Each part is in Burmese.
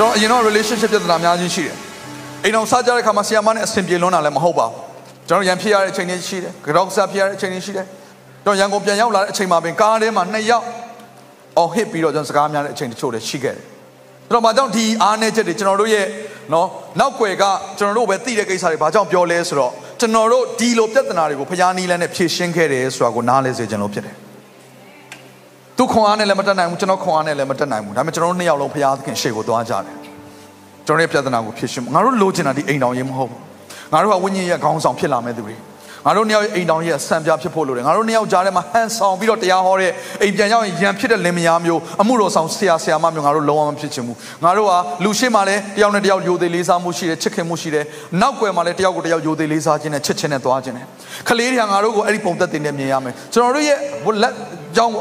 ကျွန်တော်အရင်တော့ relationship ပြဿနာအများကြီးရှိတယ်အိမ်အောင်စားကြတဲ့ခါမှာဆီယမနဲ့အဆင်ပြေလွန်းတာလည်းမဟုတ်ပါဘူးကျွန်တော်ရန်ဖြစ်ရတဲ့အချိန်တွေရှိတယ်ကြောက်စားဖြစ်ရတဲ့အချိန်တွေရှိတယ်ကျွန်တော်ရန်ကုန်ပြန်ရောက်လာတဲ့အချိန်မှာပင်ကားထဲမှာနှစ်ယောက်အော်ဟစ်ပြီးတော့ကျွန်တော်စကားများတဲ့အချိန်တချို့လည်းရှိခဲ့တယ်ကျွန်တော်ဘာကြောင့်ဒီအားနည်းချက်တွေကျွန်တော်တို့ရဲ့နော်နောက်ွယ်ကကျွန်တော်တို့ပဲသိတဲ့ကိစ္စတွေဘာကြောင့်ပြောလဲဆိုတော့ကျွန်တော်တို့ဒီလိုပြဿနာတွေကိုဖျားနီးလန်းနဲ့ဖြေရှင်းခဲ့တယ်ဆိုတာကိုနားလဲစေချင်လို့ဖြစ်တယ် သူခွန်အားနဲ့လည်းမတက်နိုင်ဘူးကျွန်တော်ခွန်အားနဲ့လည်းမတက်နိုင်ဘူးဒါပေမဲ့ကျွန်တော်တို့နှစ်ယောက်လုံးဘုရားသခင်ရှေ့ကိုသွားကြတယ်ကျွန်တော်ရဲ့ပြဿနာကိုဖြေရှင်းငါတို့လိုချင်တာဒီအိမ်တော်ရေးမဟုတ်ဘူးငါတို့ကဝိညာဉ်ရဲ့ခေါင်းဆောင်ဖြစ်လာမဲ့သူတွေငါတို့နှစ်ယောက်အိမ်တော်ရဲ့ဆံပြဖြစ်ဖို့လိုတယ်ငါတို့နှစ်ယောက်ကြားထဲမှာဟန်ဆောင်ပြီးတော့တရားဟောတဲ့အိမ်ပြန်ရောက်ရင်ရန်ဖြစ်တဲ့လင်မယားမျိုးအမှုတော်ဆောင်ဆရာဆရာမမျိုးငါတို့လုံးဝမဖြစ်ချင်ဘူးငါတို့ကလူရှိမှလည်းတယောက်နဲ့တယောက်ယိုသေးလေးစားမှုရှိတယ်ချစ်ခင်မှုရှိတယ်နောက်ွယ်မှာလည်းတယောက်ကိုတယောက်ယိုသေးလေးစားခြင်းနဲ့ချစ်ခြင်းနဲ့သွားခြင်းနဲ့ခလေးတွေကငါတို့ကိုအဲ့ဒီပုံသက်တင်နဲ့မြင်ရမယ်ကျွန်တော်တို့ရဲ့လက်ကြောင်း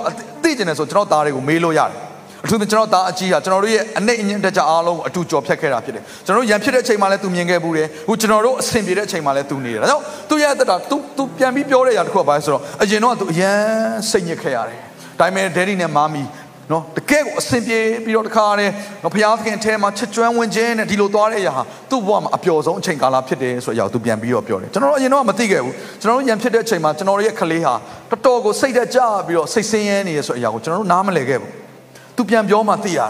သိကျင်တယ်ဆိုကျွန်တော်သားတွေကိုမေးလို့ရတယ်အထူးသဖြင့်ကျွန်တော်သားအကြီးဟာကျွန်တော်တို့ရဲ့အနှိမ့်အညင်တက်ကြအားလုံးကိုအတူကြော်ဖြတ်ခဲ့တာဖြစ်တယ်ကျွန်တော်တို့ရန်ဖြစ်တဲ့အချိန်မှာလည်းသူမြင်ခဲ့ဘူးတယ်အခုကျွန်တော်တို့အဆင်ပြေတဲ့အချိန်မှာလည်းသူနေတယ်ဒါကြောင့်သူရဲ့အသက်တာသူသူပြန်ပြီးပြောတဲ့ຢာတစ်ခုကဘာလဲဆိုတော့အရင်တော့သူအရန်စိတ်ညစ်ခဲ့ရတယ်ဒါပေမဲ့ဒဲဒီနဲ့မာမီ နော်တကယ်ကိုအဆင်ပြေပြီးတော့တခါတည်းနော်ဘုရားသခင်အဲမှာချစ်ကျွမ်းဝင်ခြင်းနဲ့ဒီလိုသွားတဲ့အရာဟာသူ့ဘဝမှာအပျော်ဆုံးအချိန်ကာလဖြစ်တယ်ဆိုတဲ့အရာကိုသူပြန်ပြီးတော့ပြောတယ်ကျွန်တော်တို့အရင်တော့မသိခဲ့ဘူးကျွန်တော်တို့ရန်ဖြစ်တဲ့အချိန်မှာကျွန်တော်တို့ရဲ့ကလေးဟာတော်တော်ကိုစိတ်သက်ကြပြီးတော့စိတ်ဆင်းရဲနေရဆိုတဲ့အရာကိုကျွန်တော်တို့နားမလည်ခဲ့ဘူးသူပြန်ပြောမှသိရတာ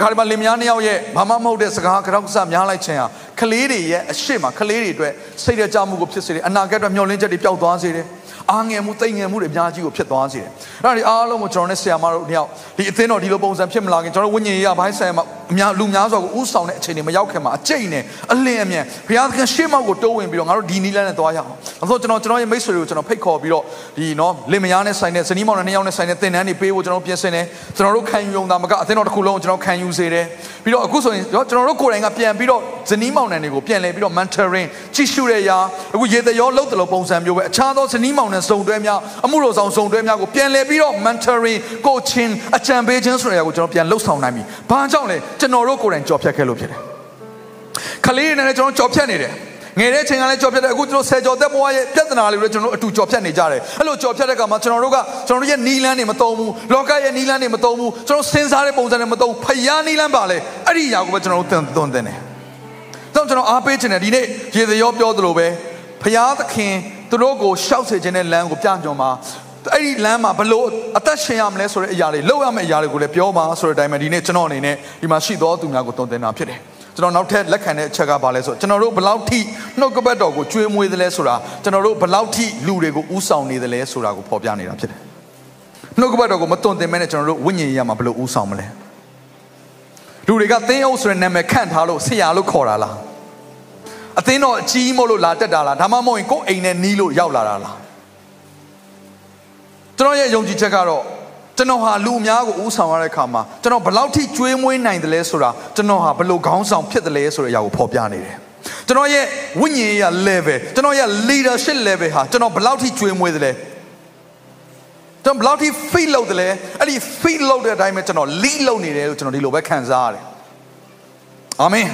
ခါဒီမှာလင်မယားနှစ်ယောက်ရဲ့ဘာမှမဟုတ်တဲ့စကားကြောက်ကစားများလိုက်ခြင်းဟာကလေးတွေရဲ့အရှိမကလေးတွေအတွက်စိတ်ရကြမှုကိုဖြစ်စေတယ်အနာဂတ်အတွက်မျှော်လင့်ချက်တွေပျောက်သွားစေတယ် အားငယ်မှုတိမ်ငယ်မှုတွေအများကြီးကိုဖြစ်သွားစေတယ်အဲ့ဒါဒီအားလုံးကိုကျွန်တော်နဲ့ဆရာမတို့နှစ်ယောက်ဒီအသင်းတော်ဒီလိုပုံစံဖြစ်မလာခင်ကျွန်တော်ဝိညာဉ်ရေးအပိုင်းဆိုင်မှာအများလူများစွာကိုဥဆောင်တဲ့အချိန်တွေမရောက်ခင်မှာအကျိတ်နဲ့အလင်းအမြန်ဘုရားသခင်ရှေ့မောက်ကိုတိုးဝင်ပြီးတော့ငါတို့ဒီနီးလန်းနဲ့သွားရအောင်အဲဆိုကျွန်တော်ကျွန်တော်ရဲ့မိတ်ဆွေတွေကိုကျွန်တော်ဖိတ်ခေါ်ပြီးတော့ဒီနော်လင်မယားနဲ့ဆိုင်တဲ့ဇနီးမောင်နဲ့နှစ်ယောက်နဲ့ဆိုင်တဲ့သင်တန်းတွေပေးဖို့ကျွန်တော်ပြင်ဆင်တယ်ကျွန်တော်တို့ခံယူုံသာမကအသင်းတော်တစ်ခုလုံးကိုကျွန်တော်ခံယူစေတယ်ပြီးတော့အခုဆိုရင်ကျွန်တော်တို့ကိုယ်တိုင်ကပြန်ပြီးတော့ဇနီးမောင်နှံတွေကိုပြန်လဲပြီးတော့ mentoring ကြည့်ရှုတဲ့ရာအခုရေတရောလှုပ်တယ်လို့ပုံစံမျိုးပဲအခြားသောဇနီးမောင်နှံစုံတွဲများအမှုတော်ဆောင်စုံတွဲများကိုပြန်လဲပြီးတော့ mentoring coaching အကြံပေးခြင်းဆိုတဲ့အရာကိုကျွန်တော်ပြန်လှုပ်ဆောင်နိုင်ပြီ။ဘာကြောင့်လဲကျွန်တော်တို့ကိုယ်တိုင်ကြော်ဖြတ်ခဲ့လို့ဖြစ်တယ်။ခလေးတွေနဲ့ကျွန်တော်ကြော်ဖြတ်နေတယ်။ငယ်တဲ့ချိန်ကလည်းကြော်ဖြတ်တယ်အခုကျွန်တော်ဆယ်ကျော်သက်ဘဝရဲ့ပြဿနာတွေလည်းကျွန်တော်တို့အတူကြော်ဖြတ်နေကြတယ်အဲ့လိုကြော်ဖြတ်တဲ့အခါမှာကျွန်တော်တို့ကကျွန်တော်တို့ရဲ့နီလန်းတွေမတုံဘူးလောကရဲ့နီလန်းတွေမတုံဘူးကျွန်တော်စဉ်းစားတဲ့ပုံစံတွေမတုံဖျားနီလန်းပါလေအဲ့ဒီຢာကိုပဲကျွန်တော်တို့သွန်သင်တယ်တော့ကျွန်တော်အားပေးခြင်းနဲ့ဒီနေ့ရေသရောပြောသလိုပဲဖျားသခင် သူတို့ကိုရှောက်စေခြင်းတဲ့လမ်းကိုပြညွန်မှာအဲ့ဒီလမ်းမှာဘလို့အသက်ရှင်ရမလဲဆိုတဲ့အရာတွေလောက်ရမယ့်အရာတွေကိုလည်းပြောပါဆိုတဲ့အတိုင်းပဲဒီနေ့ကျွန်တော်အနေနဲ့ဒီမှာရှိသောသူများကိုတုံသင်တာဖြစ်တယ်ကျွန်တော်နောက်ထပ်လက်ခံတဲ့အချက်ကဘာလဲဆိုကျွန်တော်တို့ဘလောက်ထိနှုတ်ကပတ်တော်ကိုကျွေးမွေးသလဲဆိုတာကျွန်တော်တို့ဘလောက်ထိလူတွေကိုဥဆောင်နေသလဲဆိုတာကိုဖော်ပြနေတာဖြစ်တယ်နှုတ်ကပတ်တော်ကိုမတုံသင်မဲနဲ့ကျွန်တော်တို့ဝိညာဉ်ရေးမှာဘလို့ဥဆောင်မလဲလူတွေကသင်းအုပ်ဆိုတဲ့နာမည်ခန့်ထားလို့ဆရာလို့ခေါ်တာလား အသင်းတော်အကြီးမို့လို့လာတက်တာလားဒါမှမဟုတ်ရင်ကိုယ်အိမ်နဲ့နီးလို့ရောက်လာတာလားကျွန်တော်ရဲ့ယုံကြည်ချက်ကတော့ကျွန်တော်ဟာလူအများကိုဦးဆောင်ရတဲ့အခါမှာကျွန်တော်ဘယ်လောက်ထိကျွေးမွေးနိုင်တယ်လဲဆိုတာကျွန်တော်ဟာဘယ်လိုခေါင်းဆောင်ဖြစ်တယ်လဲဆိုတဲ့အရာကိုဖော်ပြနေတယ်ကျွန်တော်ရဲ့ဝိညာဉ်ရေး level ကျွန်တော်ရဲ့ leadership level ဟာကျွန်တော်ဘယ်လောက်ထိကျွေးမွေးတယ်လဲကျွန်တော်ဘယ်လောက်ထိ feed လုပ်တယ်လဲအဲ့ဒီ feed လုပ်တဲ့အတိုင်းပဲကျွန်တော် lead လုပ်နေတယ်လို့ကျွန်တော်ဒီလိုပဲခံစားရတယ်အာမင်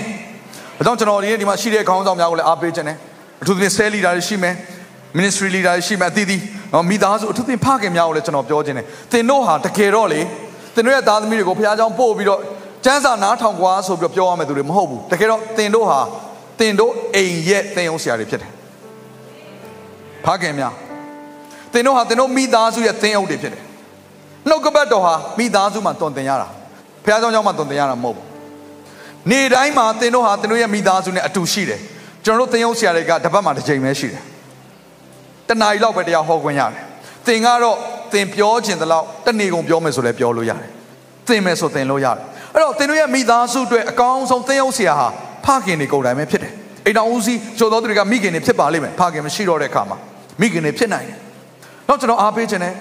ဒါကြောင့်ကျွန်တော်ဒီနေ့ဒီမှာရှိတဲ့ခေါင်းဆောင်များကိုလည်းအားပေးခြင်းနဲ့အထူးသဖြင့် cell leader တွေရှိမယ် ministry leader တွေရှိမယ်အသီးသီးနော်မိသားစုအထူးသဖြင့်ဖခင်များကိုလည်းကျွန်တော်ပြောခြင်းနဲ့သင်တို့ဟာတကယ်တော့လေသင်တို့ရဲ့သားသမီးတွေကိုဘုရားကျောင်းပို့ပြီးတော့ကျမ်းစာနားထောင်ကွာဆိုပြီးတော့ပြောရမယ်သူတွေမဟုတ်ဘူးတကယ်တော့သင်တို့ဟာသင်တို့အိမ်ရဲ့သင်ယုံဆရာတွေဖြစ်တယ်ဖခင်များသင်တို့ဟာသင်တို့မိသားစုရဲ့သင်ယုံတွေဖြစ်တယ်နှုတ်ကပတ်တော်ဟာမိသားစုမှာတုံသင်ရတာဘုရားကျောင်းကျောင်းမှာတုံသင်ရတာမဟုတ်ဘူး နေ့တိုင်းမှာသင်တို့ဟာသင်တို့ရဲ့မိသားစုနဲ့အတူရှိတယ်ကျွန်တော်တို့သင်ယုံဆရာတွေကတပတ်မှာတစ်ချိန်ပဲရှိတယ်တနားရီလောက်ပဲတရားဟောခွင့်ရတယ်သင်ကတော့သင်ပြောခြင်းတလောက်တနေ့ကုန်ပြောမယ်ဆိုလည်းပြောလို့ရတယ်သင်မယ်ဆိုသင်လို့ရတယ်အဲ့တော့သင်တို့ရဲ့မိသားစုအတွက်အကောင်းဆုံးသင်ယုံဆရာဟာဖခင်တွေကိုယ်တိုင်ပဲဖြစ်တယ်အိမ်တော်ဦးစီးချို့တော်သူတွေကမိခင်တွေဖြစ်ပါလိမ့်မယ်ဖခင်မရှိတော့တဲ့အခါမှာမိခင်တွေဖြစ်နိုင်တယ်တော့ကျွန်တော်အားပေးခြင်းနဲ့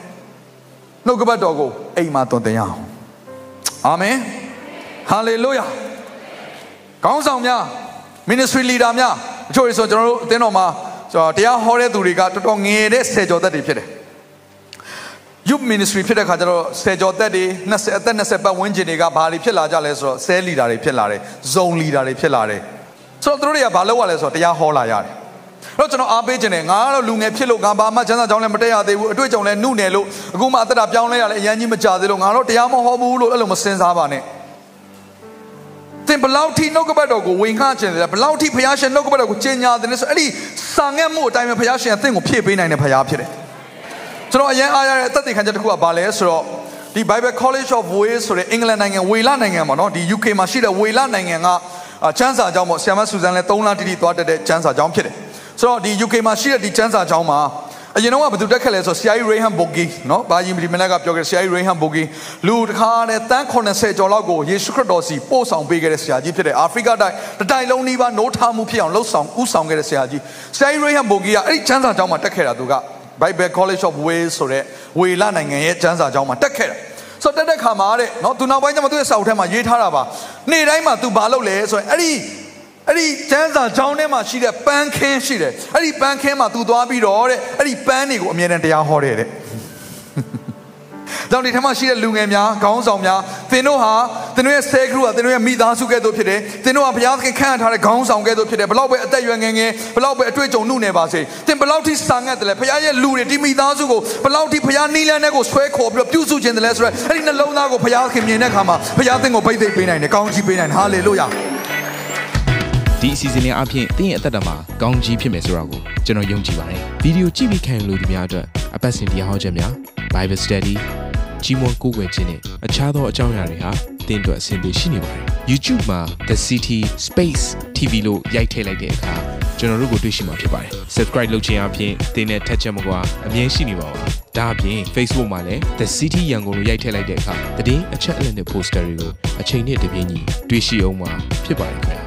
နှုတ်ကပတ်တော်ကိုအိမ်မှာသွန်သင်ရအောင်အာမင်ဟာလေလုယာ ခေါင်းဆောင်များ ministry leader များအချို့ဆိုကျွန်တော်တို့အသင်းတော်မှာဆိုတော့တရားဟောတဲ့သူတွေကတော်တော်ငယ်တဲ့ဆယ်ကျော်သက်တွေဖြစ်တယ် youth ministry ဖြစ်တဲ့ခါကျတော့ဆယ်ကျော်သက်တွေ20အသက်20ပတ်ဝန်းကျင်တွေကဘာတွေဖြစ်လာကြလဲဆိုတော့ဆဲလီဒါတွေဖြစ်လာတယ်ဇုံလီဒါတွေဖြစ်လာတယ်ဆိုတော့သူတို့တွေကဘာလုပ်ရလဲဆိုတော့တရားဟောလာရတယ်တော့ကျွန်တော်အားပေးခြင်းနဲ့ငါကတော့လူငယ်ဖြစ်လို့ငါဘာမှချမ်းသာကြောင်းလည်းမတက်ရသေးဘူးအတွေ့အကြုံလည်းနှုနယ်လို့အခုမှအသက်တာပြောင်းလဲရလဲအရန်ကြီးမကြသေးလို့ငါတော့တရားမဟောဘူးလို့အဲ့လိုမစင်စားပါနဲ့ သင်ဘလောက်ထိနှုတ်ကပတ်တော်ကိုဝင်ခခြင်းလဲဘလောက်ထိဘုရားရှင်နှုတ်ကပတ်တော်ကိုကျင်ညာတယ်လဲဆိုအဲ့ဒီစာငတ်မှုအတိုင်းပဲဘုရားရှင်ကသင်ကိုဖြည့်ပေးနိုင်တဲ့ဘုရားဖြစ်တယ်ကျွန်တော်အရင်အားရတဲ့အသက်သေခံချက်တစ်ခုကဘာလဲဆိုတော့ဒီ Bible College of Wales ဆိုတဲ့အင်္ဂလန်နိုင်ငံဝေလနိုင်ငံမှာနော်ဒီ UK မှာရှိတဲ့ဝေလနိုင်ငံကချမ်းစာကြောင်းပေါ့ဆရာမဆူဇန်လည်း3လတိတိသွားတက်တဲ့ချမ်းစာကြောင်းဖြစ်တယ်ဆိုတော့ဒီ UK မှာရှိတဲ့ဒီချမ်းစာကြောင်းမှာ အရင်တော့ကဘယ်သူတက်ခဲ့လဲဆိုဆရာကြီးရေဟမ်ဘိုဂီနော်ဘာကြီးမဒီမလက်ကပြောခဲ့ဆရာကြီးရေဟမ်ဘိုဂီလူတစ်ခါနဲ့တန်း80ကျော်လောက်ကိုယေရှုခရစ်တော်စီပို့ဆောင်ပေးခဲ့တဲ့ဆရာကြီးဖြစ်တဲ့အာဖရိကတိုင်းတတိုင်လုံးနီးပါးနိုးထားမှုဖြစ်အောင်လှုပ်ဆောင်ဥဆောင်ခဲ့တဲ့ဆရာကြီးဆရာကြီးရေဟမ်ဘိုဂီကအဲ့ဒီချမ်းသာကျောင်းမှာတက်ခဲ့တာသူက Bible College of Wales ဆိုတဲ့ဝေလနိုင်ငံရဲ့ကျမ်းစာကျောင်းမှာတက်ခဲ့တာဆိုတော့တက်တဲ့ခါမှာတဲ့နော်သူနောက်ပိုင်းကျမှသူ့ရဲ့စာအုပ်ထဲမှာရေးထားတာပါနေ့တိုင်းမှာသူဘာလုပ်လဲဆိုရင်အဲ့ဒီ အဲ့ဒီကျမ်းစာကျောင်းထဲမှာရှိတဲ့ပန်းခင်းရှိတယ်အဲ့ဒီပန်းခင်းမှာသူသွားပြီးတော့တဲ့အဲ့ဒီပန်းတွေကိုအမြဲတမ်းတရားဟောတယ်တဲ့ကြောင့်ဒီထက်မှရှိတဲ့လူငယ်များခေါင်းဆောင်များသင်တို့ဟာသင်တို့ရဲ့ဆဲခရုဟာသင်တို့ရဲ့မိသားစုကဲ့သို့ဖြစ်တယ်သင်တို့ဟာဘုရားသခင်ခန့်အပ်ထားတဲ့ခေါင်းဆောင်ကဲ့သို့ဖြစ်တယ်ဘလောက်ပဲအသက်ရွယ်ငယ်ငယ်ဘလောက်ပဲအတွေ့အကြုံနှုတ်နေပါစေသင်ဘလောက်ထိစာငတ်တယ်လဲဘုရားရဲ့လူတွေဒီမိသားစုကိုဘလောက်ထိဘုရားနီးလန်းတဲ့ကိုဆွဲခေါ်ပြီးတော့ပြုစုခြင်းတယ်လဲဆိုတော့အဲ့ဒီနှလုံးသားကိုဘုရားသခင်မြင်တဲ့အခါမှာဘုရားသခင်ကိုဗိတ်သိက်ပေးနိုင်တယ်ကောင်းချီးပေးနိုင်တယ်ဟာလေလုယာ ဒီအစီအစဉ်လေးအပြင်တင်းရဲ့အသက်တာမှာကောင်းကြီးဖြစ်မယ်ဆိုတာကိုကျွန်တော်ယုံကြည်ပါတယ်ဗီဒီယိုကြည့်ပြီးခံယူလို့ဒီများအတွက်အပတ်စဉ်တရားဟောခြင်းများ Bible Study ကြီးမွန်ကိုယ်ွယ်ခြင်းနဲ့အခြားသောအကြောင်းအရာတွေဟာတင်းအတွက်အဆင်ပြေရှိနေပါတယ် YouTube မှာ The City Space TV လို့ရိုက်ထည့်လိုက်တဲ့အခါကျွန်တော်တို့ကိုတွေ့ရှိမှာဖြစ်ပါတယ် Subscribe လုပ်ခြင်းအပြင်တင်းနဲ့ထက်ချက်မကွာအမြင်ရှိနေပါပါဒါအပြင် Facebook မှာလည်း The City ရန်ကုန်လို့ရိုက်ထည့်လိုက်တဲ့အခါတည်င်းအချက်အလက်နဲ့ poster တွေကိုအချိန်နဲ့တပြေးညီတွေ့ရှိအောင်မှာဖြစ်ပါတယ်ခင်ဗျာ